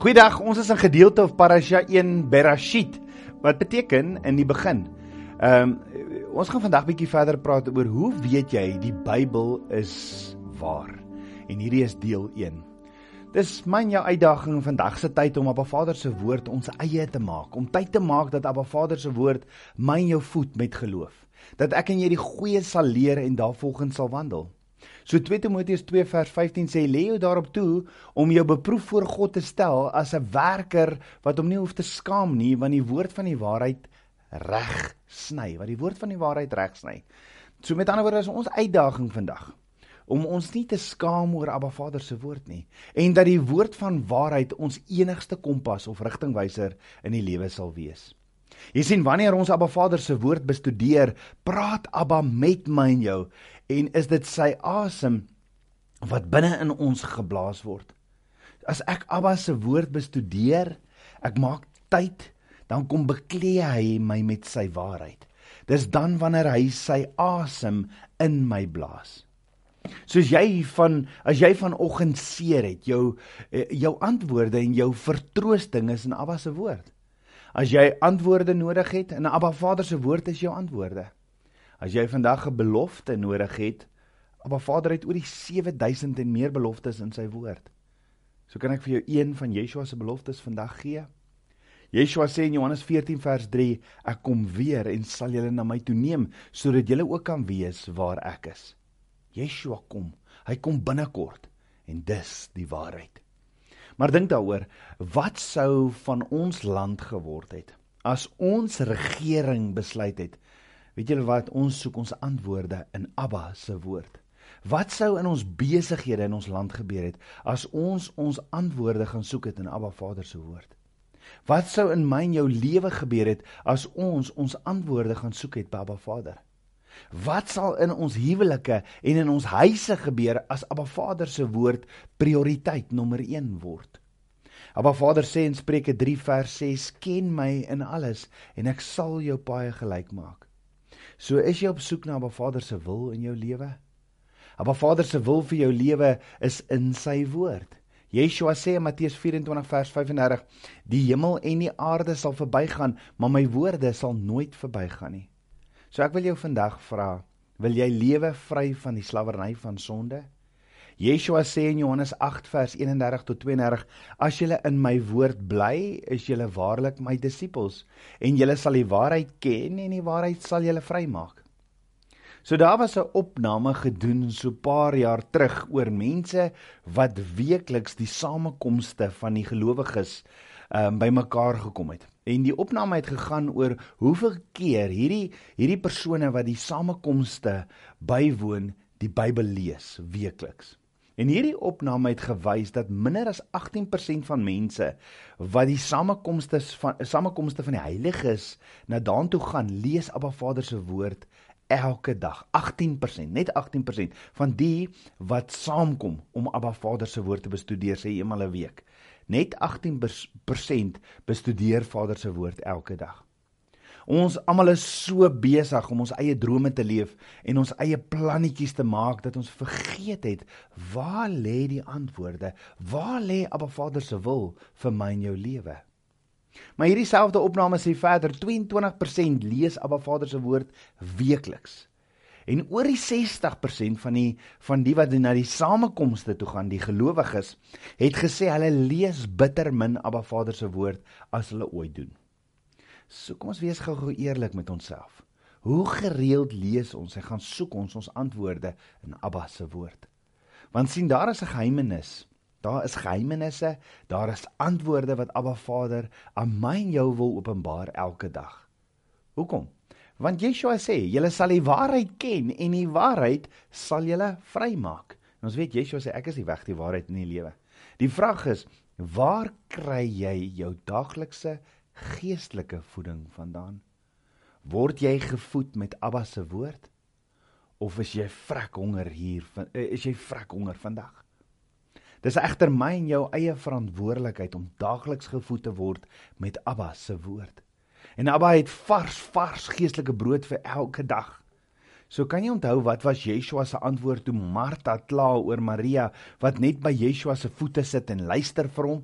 Goeiedag, ons is in gedeelte of Parasha 1 Berashit wat beteken in die begin. Ehm um, ons gaan vandag bietjie verder praat oor hoe weet jy die Bybel is waar? En hierdie is deel 1. Dis my en jou uitdaging vandag se tyd om Abba Vader se woord ons eie te maak, om tyd te maak dat Abba Vader se woord my en jou voed met geloof. Dat ek en jy die goeie sal leer en daarvolgens sal wandel. So 2 Timoteus 2 vers 15 sê lê jou daarop toe om jou beproef voor God te stel as 'n werker wat hom nie hoef te skaam nie want die woord van die waarheid reg sny, wat die woord van die waarheid reg sny. So met ander woorde is ons uitdaging vandag om ons nie te skaam oor Abba Vader se woord nie en dat die woord van waarheid ons enigste kompas of rigtingwyser in die lewe sal wees. Jy sien wanneer ons Abba Vader se woord bestudeer, praat Abba met my en jou en is dit sy asem wat binne in ons geblaas word. As ek Abba se woord bestudeer, ek maak tyd, dan kom beklee hy my met sy waarheid. Dis dan wanneer hy sy asem in my blaas. Soos jy van as jy vanoggend seer het, jou eh, jou antwoorde en jou vertroosting is in Abba se woord. As jy antwoorde nodig het, in Abba Vader se woord is jou antwoorde. As jy vandag 'n belofte nodig het, Abba Vader het oor die 7000 en meer beloftes in sy woord. So kan ek vir jou een van Yeshua se beloftes vandag gee. Yeshua sê in Johannes 14 vers 3, ek kom weer en sal julle na my toe neem sodat julle ook kan weet waar ek is. Yeshua kom. Hy kom binnekort en dis die waarheid. Maar dink daaroor, wat sou van ons land geword het as ons regering besluit het Weet julle wat ons soek ons antwoorde in Abba se woord. Wat sou in ons besighede in ons land gebeur het as ons ons antwoorde gaan soek het in Abba Vader se woord? Wat sou in my en jou lewe gebeur het as ons ons antwoorde gaan soek het by Abba Vader? Wat sal in ons huwelike en in ons huise gebeur as Abba Vader se woord prioriteit nommer 1 word? Abba Vader sê in Spreuke 3 vers 6: "Ken my in alles en ek sal jou paai gelyk maak." So is jy op soek na Abba Vader se wil in jou lewe? Abba Vader se wil vir jou lewe is in sy woord. Yeshua sê in Matteus 24 vers 35: Die hemel en die aarde sal verbygaan, maar my woorde sal nooit verbygaan nie. So ek wil jou vandag vra, wil jy lewe vry van die slawerny van sonde? Yeshua sê in Johannes 8 vers 31 tot 32: As julle in my woord bly, is julle waarlik my disippels en julle sal die waarheid ken en die waarheid sal julle vrymaak. So daar was 'n opname gedoen so paar jaar terug oor mense wat weekliks die samekomste van die gelowiges um, bymekaar gekom het. En die opname het gegaan oor hoeveel keer hierdie hierdie persone wat die samekomste bywoon die Bybel lees weekliks. En hierdie opname het gewys dat minder as 18% van mense wat die samekomste van samekomste van die heiliges na daartoe gaan, lees Abba Vader se woord elke dag. 18%, net 18% van die wat saamkom om Abba Vader se woord te bestudeer sê eenmal 'n week. Net 18% bestudeer Vader se woord elke dag. Ons almal is so besig om ons eie drome te leef en ons eie plannetjies te maak dat ons vergeet het waar lê die antwoorde? Waar lê Abba Vader se wil vir my en jou lewe? Maar hierdie selfde opname sê verder 22% lees Abba Vader se woord weekliks. En oor die 60% van die van die wat na die samekomste toe gaan, die gelowiges, het gesê hulle lees bitter min Abba Vader se woord as hulle ooit doen. So kom ons wees gou-gou eerlik met onsself. Hoe gereeld lees ons en gaan soek ons ons antwoorde in Abba se woord? Want sien daar is 'n geheimenis. Daar is geheimenisse, daar is antwoorde wat Abba Vader aan my en jou wil openbaar elke dag. Hoekom? Want Yeshua sê, julle sal die waarheid ken en die waarheid sal julle vrymaak. En ons weet Yeshua sê ek is die weg, die waarheid en die lewe. Die vraag is, waar kry jy jou daaglikse geestelike voeding vandaan? Word jy gevoed met Abba se woord of is jy vrek honger hier eh, is jy vrek honger vandag? Dis egter my en jou eie verantwoordelikheid om daagliks gevoed te word met Abba se woord. En Abba het vars vars geestelike brood vir elke dag. So kan jy onthou wat was Yeshua se antwoord toe Martha kla oor Maria wat net by Yeshua se voete sit en luister vir hom?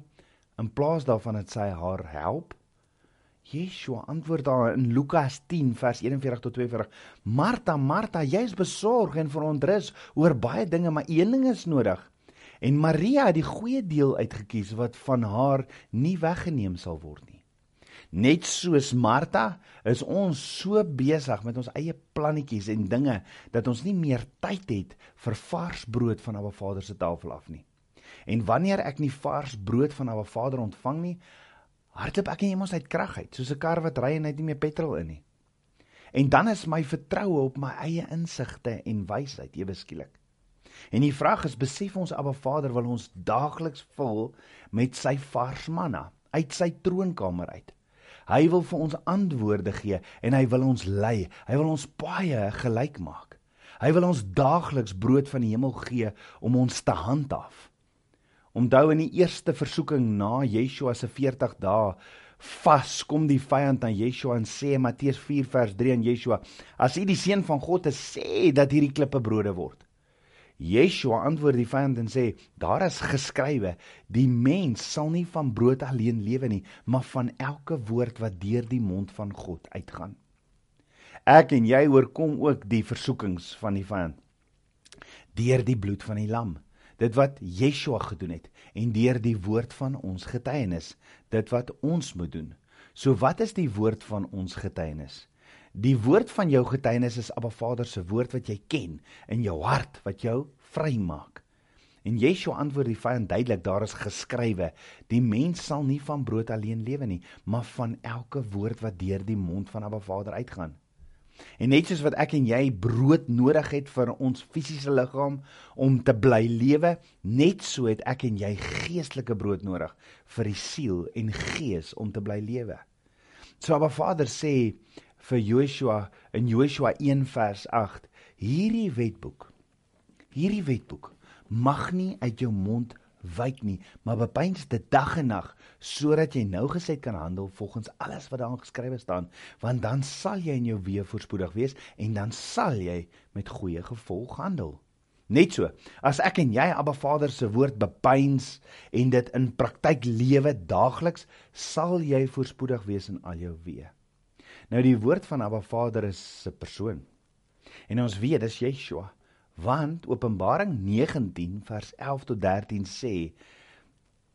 in plaas daarvan dat sy haar help? Yeshua antwoord haar in Lukas 10 vers 41 tot 42: Martha, Martha, jy is besorg en verontrus oor baie dinge, maar een ding is nodig. En Maria het die goeie deel uitgekies wat van haar nie weggeneem sal word nie. Net soos Martha is ons so besig met ons eie plannetjies en dinge dat ons nie meer tyd het vir vars brood van Abba Vader se tafel af nie. En wanneer ek nie vars brood van Abba Vader ontvang nie, hardloop ek nie mos uit krag uit, soos 'n kar wat ry en hy het nie meer petrol in nie. En dan is my vertroue op my eie insigte en wysheid ewe skielik. En die vraag is, besef ons Abba Vader wil ons daagliks vul met sy vars manna uit sy troonkamer uit. Hy wil vir ons antwoorde gee en hy wil ons lei. Hy wil ons baie gelyk maak. Hy wil ons daagliks brood van die hemel gee om ons te handhaaf. Onthou in die eerste versoeking na Yeshua se 40 dae vas kom die vyand aan Yeshua en sê Matteus 4 vers 3 aan Yeshua: "As U die seun van God is, sê dat hierdie klippe brode word." Yeshua antwoord die vyand en sê: "Daar is geskrywe: Die mens sal nie van brood alleen lewe nie, maar van elke woord wat deur die mond van God uitgaan." Ek en jy oorkom ook die versoekings van die vyand deur die bloed van die lam dit wat Yeshua gedoen het en deur die woord van ons getuienis dit wat ons moet doen. So wat is die woord van ons getuienis? Die woord van jou getuienis is Abba Vader se woord wat jy ken in jou hart wat jou vrymaak. En Yeshua antwoord die vyand duidelik daar is geskrywe die mens sal nie van brood alleen lewe nie maar van elke woord wat deur die mond van Abba Vader uitgaan En net soos wat ek en jy brood nodig het vir ons fisiese liggaam om te bly lewe, net so het ek en jy geestelike brood nodig vir die siel en gees om te bly lewe. So Abba Vader sê vir Joshua in Joshua 1 vers 8, hierdie wetboek, hierdie wetboek mag nie uit jou mond wyk nie, maar bepeins dit dag en nag sodat jy nou gesed kan handel volgens alles wat daarin geskrywe staan, want dan sal jy in jou weë voorspoedig wees en dan sal jy met goeie gevolg handel. Net so, as ek en jy Abba Vader se woord bepeins en dit in praktyk lewe daagliks, sal jy voorspoedig wees in al jou weë. Nou die woord van Abba Vader is 'n persoon. En ons weet dis Yeshua want Openbaring 19 vers 11 tot 13 sê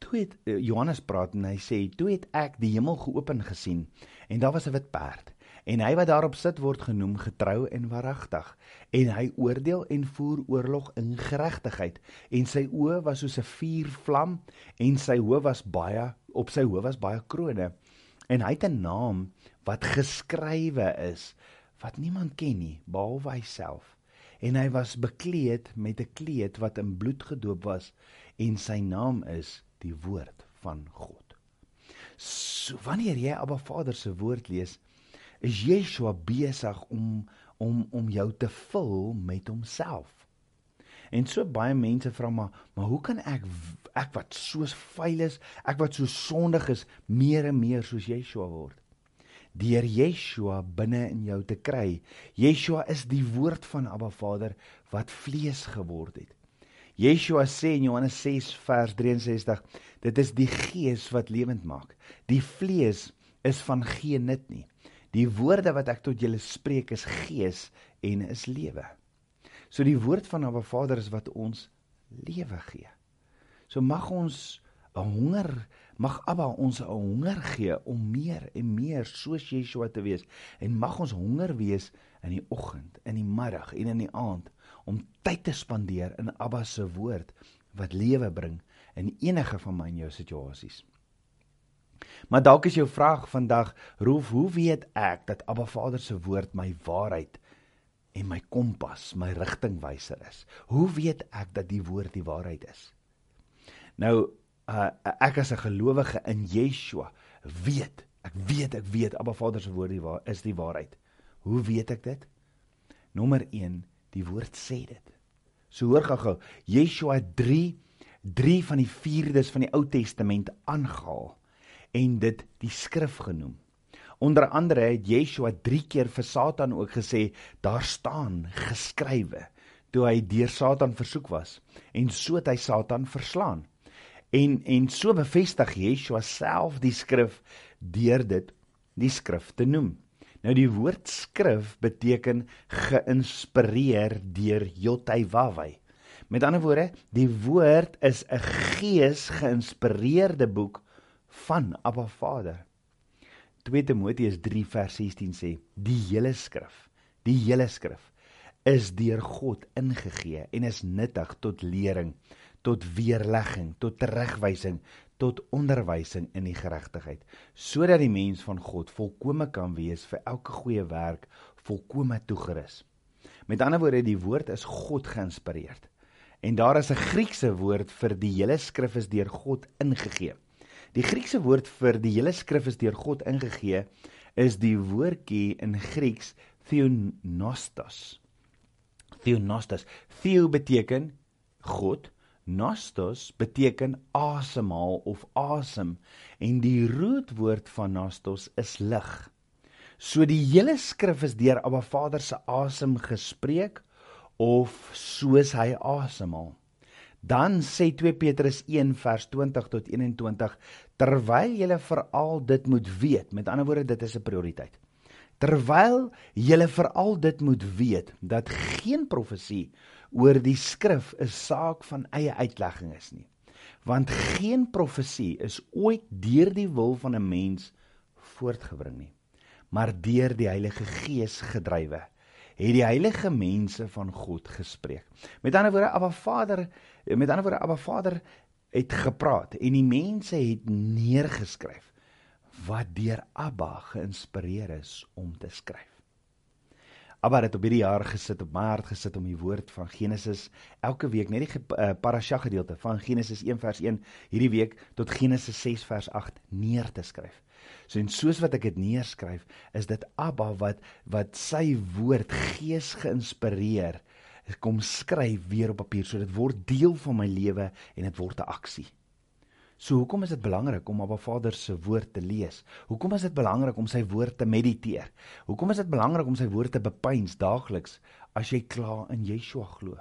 toe het uh, Johannes praat en hy sê toe het ek die hemel geopen gesien en daar was 'n wit perd en hy wat daarop sit word genoem getrou en waaragtig en hy oordeel en voer oorlog in geregtigheid en sy oë was soos 'n vuurvlam en sy hoof was baie op sy hoof was baie krones en hy het 'n naam wat geskrywe is wat niemand ken nie behalwe hy self en hy was bekleed met 'n kleed wat in bloed gedoop was en sy naam is die woord van God. So wanneer jy Abba Vader se woord lees, is Yeshua besig om om om jou te vul met homself. En so baie mense vra maar, maar hoe kan ek ek wat so vuil is, ek wat so sondig is, meer en meer soos Yeshua word? Deur Yeshua binne in jou te kry. Yeshua is die woord van Abba Vader wat vlees geword het. Yeshua sê in Johannes 6 vers 63, dit is die gees wat lewend maak. Die vlees is van geen nut nie. Die woorde wat ek tot julle spreek is gees en is lewe. So die woord van Abba Vader is wat ons lewe gee. So mag ons 'n honger mag Abba ons 'n honger gee om meer en meer soos Yeshua te wees en mag ons honger wees in die oggend, in die middag en in die aand om tyd te spandeer in Abba se woord wat lewe bring in enige van my en jou situasies. Maar dalk is jou vraag vandag, Rolf, hoe weet ek dat Abba Vader se woord my waarheid en my kompas, my rigtingwyser is? Hoe weet ek dat die woord die waarheid is? Nou, uh, ek as 'n gelowige in Yeshua weet, ek weet, ek weet Abba Vader se woord is die waarheid. Hoe weet ek dit? Nommer 1, die woord sê dit. So hoor gou-gou, Yeshua 3 3 van die vierdes van die Ou Testament aangehaal en dit die skrif genoem. Onder andere het Yeshua 3 keer vir Satan ook gesê daar staan geskrywe toe hy deur Satan versoek was en so het hy Satan verslaan. En en so bevestig Yeshua self die skrif deur dit die skrif te noem. Nou die woord skrif beteken geïnspireer deur Jotaiwawe. Met ander woorde, die woord is 'n gees geïnspireerde boek van Abba Vader. 2 Timoteus 3 vers 16 sê: "Die hele skrif, die hele skrif is deur God ingegee en is nuttig tot lering, tot weerlegging, tot teregwysing, tot onderwysing in die geregtigheid, sodat die mens van God volkome kan wees vir elke goeie werk, volkome toegerus." Met ander woorde, die woord is God geïnspireerd. En daar is 'n Griekse woord vir die hele skrif is deur God ingegee. Die Griekse woord vir die hele skrif is deur God ingegee is die woordjie in Grieks theonostos. Theonostos. Theo beteken God, nostos beteken asemhaal of asem en die rootwoord van nostos is lig. So die hele skrif is deur Abba Vader se asem gespreek of soos hy asemhaal. Dan sê 2 Petrus 1 vers 20 tot 21 terwyl julle veral dit moet weet, met ander woorde dit is 'n prioriteit. Terwyl julle veral dit moet weet dat geen profesie oor die skrif 'n saak van eie uitlegging is nie. Want geen profesie is ooit deur die wil van 'n mens voortgebring nie, maar deur die Heilige Gees gedrywe het die heilige mense van God gespreek. Met ander woorde, Abba Vader, met ander woorde, Abba Vader het gepraat en die mense het neergeskryf wat deur Abba geïnspireer is om te skryf. Abba het op hierdie jaar gesit op my hart gesit om die woord van Genesis elke week net die uh, parasha gedeelte van Genesis 1 vers 1 hierdie week tot Genesis 6 vers 8 neer te skryf. So en soos wat ek dit neerskryf, is dit Abba wat wat sy woord gees geïnspireer kom skryf weer op papier so dit word deel van my lewe en dit word 'n aksie. So hoekom is dit belangrik om Abba Vader se woord te lees? Hoekom is dit belangrik om sy woord te mediteer? Hoekom is dit belangrik om sy woord te bepeins daagliks as jy klaar in Yeshua glo?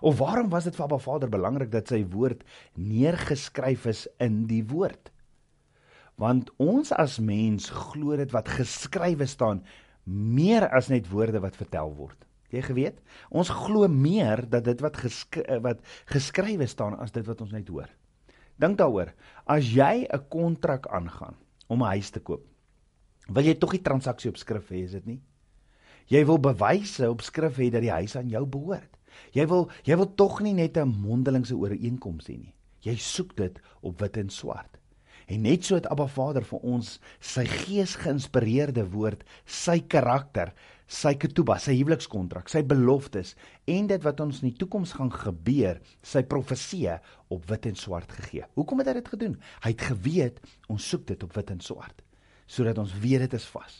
Of waarom was dit vir Abba Vader belangrik dat sy woord neergeskryf is in die woord? want ons as mens glo dit wat geskrywe staan meer as net woorde wat vertel word. Jy geweet, ons glo meer dat dit wat gesk wat geskrywe staan as dit wat ons net hoor. Dink daaroor, as jy 'n kontrak aangaan om 'n huis te koop, wil jy tog die transaksie op skrif hê, is dit nie? Jy wil bewyse op skrif hê dat die huis aan jou behoort. Jy wil jy wil tog nie net 'n mondelingse ooreenkoms hê nie. Jy soek dit op wit en swart. En net so het Abba Vader vir ons sy gees geïnspireerde woord, sy karakter, sy ketuba, sy huwelikskontrak, sy beloftes en dit wat ons in die toekoms gaan gebeur, sy profeseë op wit en swart gegee. Hoekom het hy dit gedoen? Hy het geweet ons soek dit op wit en swart sodat ons weet dit is vas.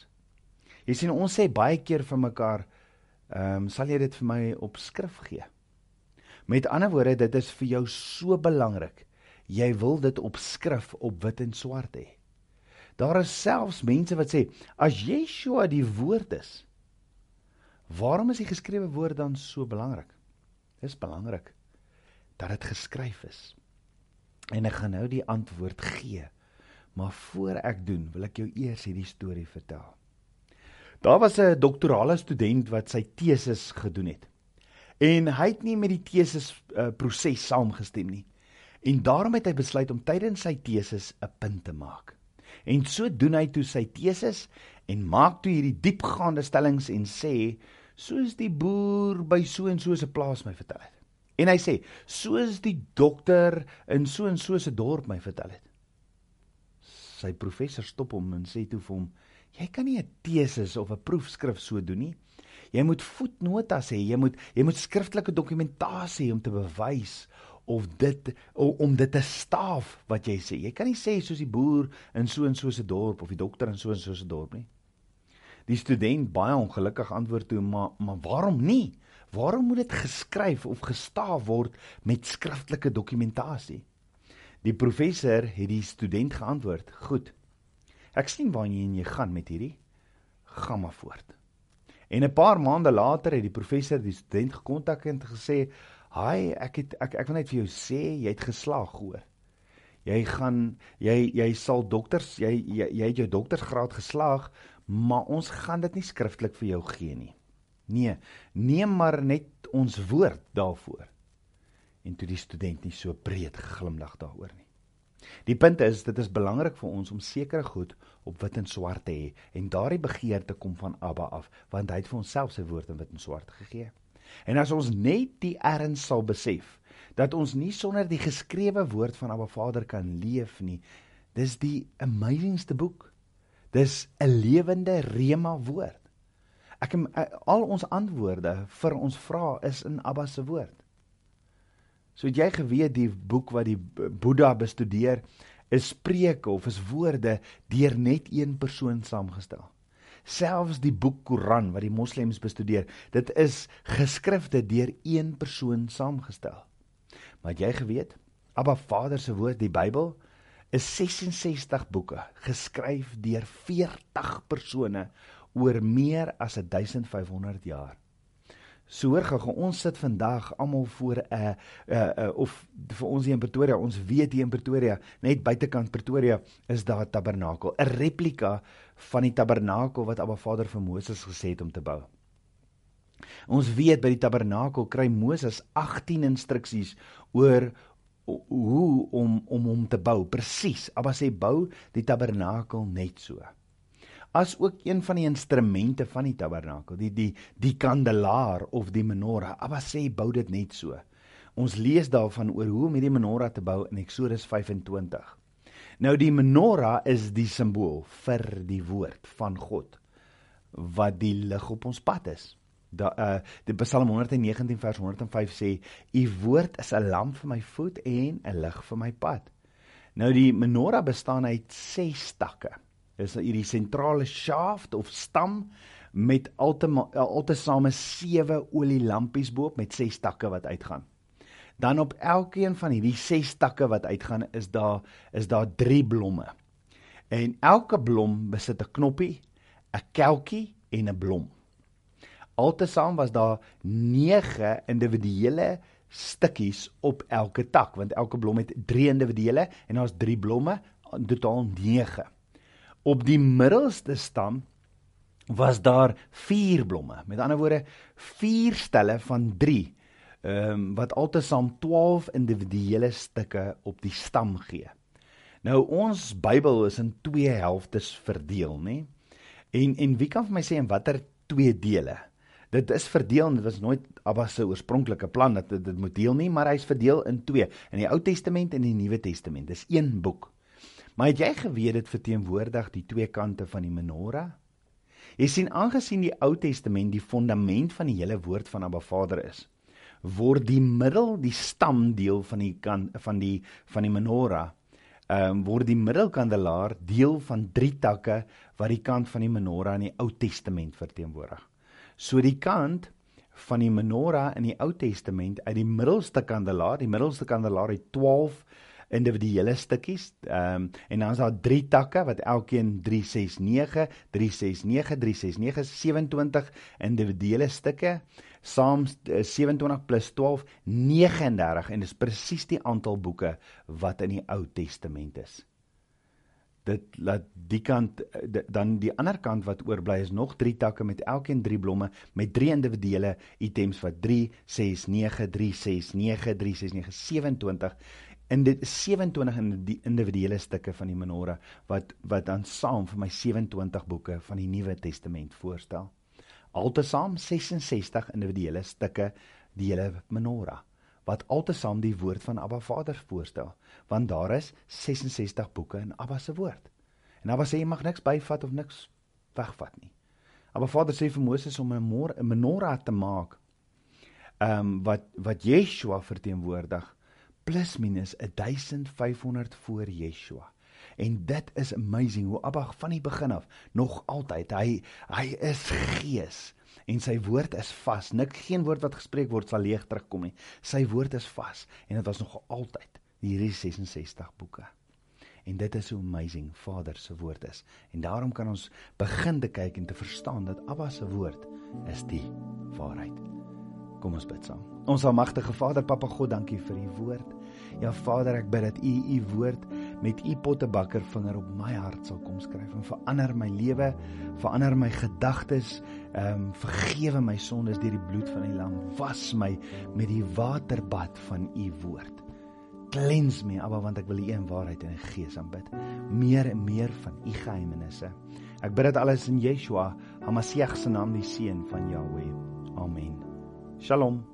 Jy sien ons sê baie keer vir mekaar, ehm um, sal jy dit vir my op skrif gee? Met ander woorde, dit is vir jou so belangrik jy wil dit op skrif op wit en swart hê. Daar is selfs mense wat sê as Yeshua die woord is, waarom is die geskrewe woord dan so belangrik? Dis belangrik dat dit geskryf is. En ek gaan nou die antwoord gee. Maar voor ek doen, wil ek jou eers hierdie storie vertel. Daar was 'n doktorale student wat sy teses gedoen het. En hy het nie met die teses uh, proses saamgestem nie. En daarom het hy besluit om tydens sy teses 'n punt te maak. En so doen hy toe sy teses en maak toe hierdie diepgaande stellings en sê soos die boer by so en so 'n plaas my vertel het. En hy sê soos die dokter in so en so 'n dorp my vertel het. Sy professor stop hom en sê toe vir hom: "Jy kan nie 'n teses of 'n proefskrif so doen nie. Jy moet voetnotas hê, jy moet jy moet skriftelike dokumentasie om te bewys of dit om dit te staaf wat jy sê. Jy kan nie sê soos die boer in so en so 'n dorp of die dokter in so en so 'n dorp nie. Die student baie ongelukkig antwoord toe, maar maar waarom nie? Waarom moet dit geskryf of gestaaf word met skriftelike dokumentasie? Die professor het die student geantwoord: "Goed. Ek sien waarheen jy gaan met hierdie. Gaan maar voort." En 'n paar maande later het die professor die student gekontak en gesê: "Haai, ek het ek ek wil net vir jou sê jy het geslaag hoor. Jy gaan jy jy sal dokters, jy jy, jy het jou doktersgraad geslaag, maar ons gaan dit nie skriftelik vir jou gee nie. Nee, neem maar net ons woord daarvoor. En toe die student nie so breed geglimlag daaroor nie. Die punt is dit is belangrik vir ons om sekere goed op wit en swart te hê en daardie begeerte kom van Abba af want hy het vir onsself sy woord in wit en swart gegee. En as ons net die erns sal besef dat ons nie sonder die geskrewe woord van Abba Vader kan leef nie. Dis die amazingste boek. Dis 'n lewende rema woord. Ek al ons antwoorde vir ons vrae is in Abba se woord. So het jy geweet die boek wat die Boeddha bestudeer is spreuke of is woorde deur net een persoon saamgestel. Selfs die boek Koran wat die moslems bestudeer, dit is geskrifte deur een persoon saamgestel. Maar het jy geweet? Abba Vader se woord, die Bybel, is 66 boeke geskryf deur 40 persone oor meer as 1500 jaar. So hoor gou, ons sit vandag almal voor 'n uh, uh, uh, of vir ons hier in Pretoria, ons weet hier in Pretoria, net buitekant Pretoria is daar 'n tabernakel, 'n replika van die tabernakel wat Abba Vader vir Moses gesê het om te bou. Ons weet by die tabernakel kry Moses 18 instruksies oor hoe om om hom te bou. Presies. Abba sê bou die tabernakel net so. As ook een van die instrumente van die tabernakel, die die die kandelaar of die menorah. Abba sê bou dit net so. Ons lees daarvan oor hoe om hierdie menorah te bou in Eksodus 25. Nou die menorah is die simbool vir die woord van God wat die lig op ons pad is da uh die Psalm 119 vers 105 sê u woord is 'n lamp vir my voet en 'n lig vir my pad. Nou die menorah bestaan uit 6 takke. Dis hierdie sentrale shaft of stam met altesaame 7 olielampies bo-op met 6 takke wat uitgaan. Dan op elkeen van hierdie 6 takke wat uitgaan is daar is daar 3 blomme. En elke blom besit 'n knoppie, 'n kelkie en 'n blom. Altesaam was daar 9 individuele stukkies op elke tak want elke blom het 3 individuele en daar's 3 blomme in totaal 9. Op die middelste stam was daar 4 blomme. Met ander woorde 4 stelle van 3 ehm um, wat altesaam 12 individuele stukke op die stam gee. Nou ons Bybel is in twee helftes verdeel, nê? En en wie kan vir my sê in watter twee dele? Dit is verdeel en dit was nooit Abba se oorspronklike plan dat dit, dit moet deel nie, maar hy's verdeel in twee, in die Ou Testament en die Nuwe Testament. Dis een boek. Maar het jy geweet dit verteenwoordig die twee kante van die menorah? Jy sien aangesien die Ou Testament die fondament van die hele woord van Abba Vader is, word die middel die stam deel van die kan van die van die menorah ehm um, word die middelkandelaar deel van drie takke wat die kant van die menorah in die Ou Testament verteenwoordig. So die kant van die menorah in die Ou Testament uit die middelste kandelaar, die middelste kandelaar het 12 individuele stukkies. Ehm um, en dan is daar drie takke wat elkeen 369, 369, 369 27 individuele stukke. Saam 27 eh, plus 12 39 en dis presies die aantal boeke wat in die Ou Testament is dit laat die kant dan die ander kant wat oorbly is nog 3 takke met elkeen 3 blomme met 3 individuele items wat 3 6 9 3 6 9 3 6 9 27 en dit is 27 in die individuele stukke van die menorah wat wat dan saam vir my 27 boeke van die Nuwe Testament voorstel. Altesaam 66 individuele stukke die hele menorah wat altesaam die woord van Abba Vader voorstel, want daar is 66 boeke in Abba se woord. En Abba sê jy mag niks byvat of niks wegvat nie. Abba Vader sê vir Moses om 'n menorah te maak. Ehm um, wat wat Yeshua verteenwoordig plus minus 1500 voor Yeshua. En dit is amazing hoe Abba van die begin af nog altyd hy hy is gees en sy woord is vas. Nik geen woord wat gespreek word sal leeg terugkom nie. Sy woord is vas en dit was nog altyd hierdie 66 boeke. En dit is so amazing Vader se woord is. En daarom kan ons begin te kyk en te verstaan dat Abba se woord is die waarheid. Kom ons bid saam. Ons almagtige Vader, Papa God, dankie vir u woord. Ja Vader, ek bid dat u u woord met u pottebakker vinger op my hart sal kom skryf en verander my lewe, verander my gedagtes, ehm um, vergewe my sondes deur die bloed van die lam, was my met die waterbad van u woord. Cleanse my, Abba, want ek wil u in waarheid en in gees aanbid. Meer en meer van u geheimenisse. Ek bid dit alles in Yeshua, Hamasiach se naam, die seun van Jahweh. Amen. Shalom.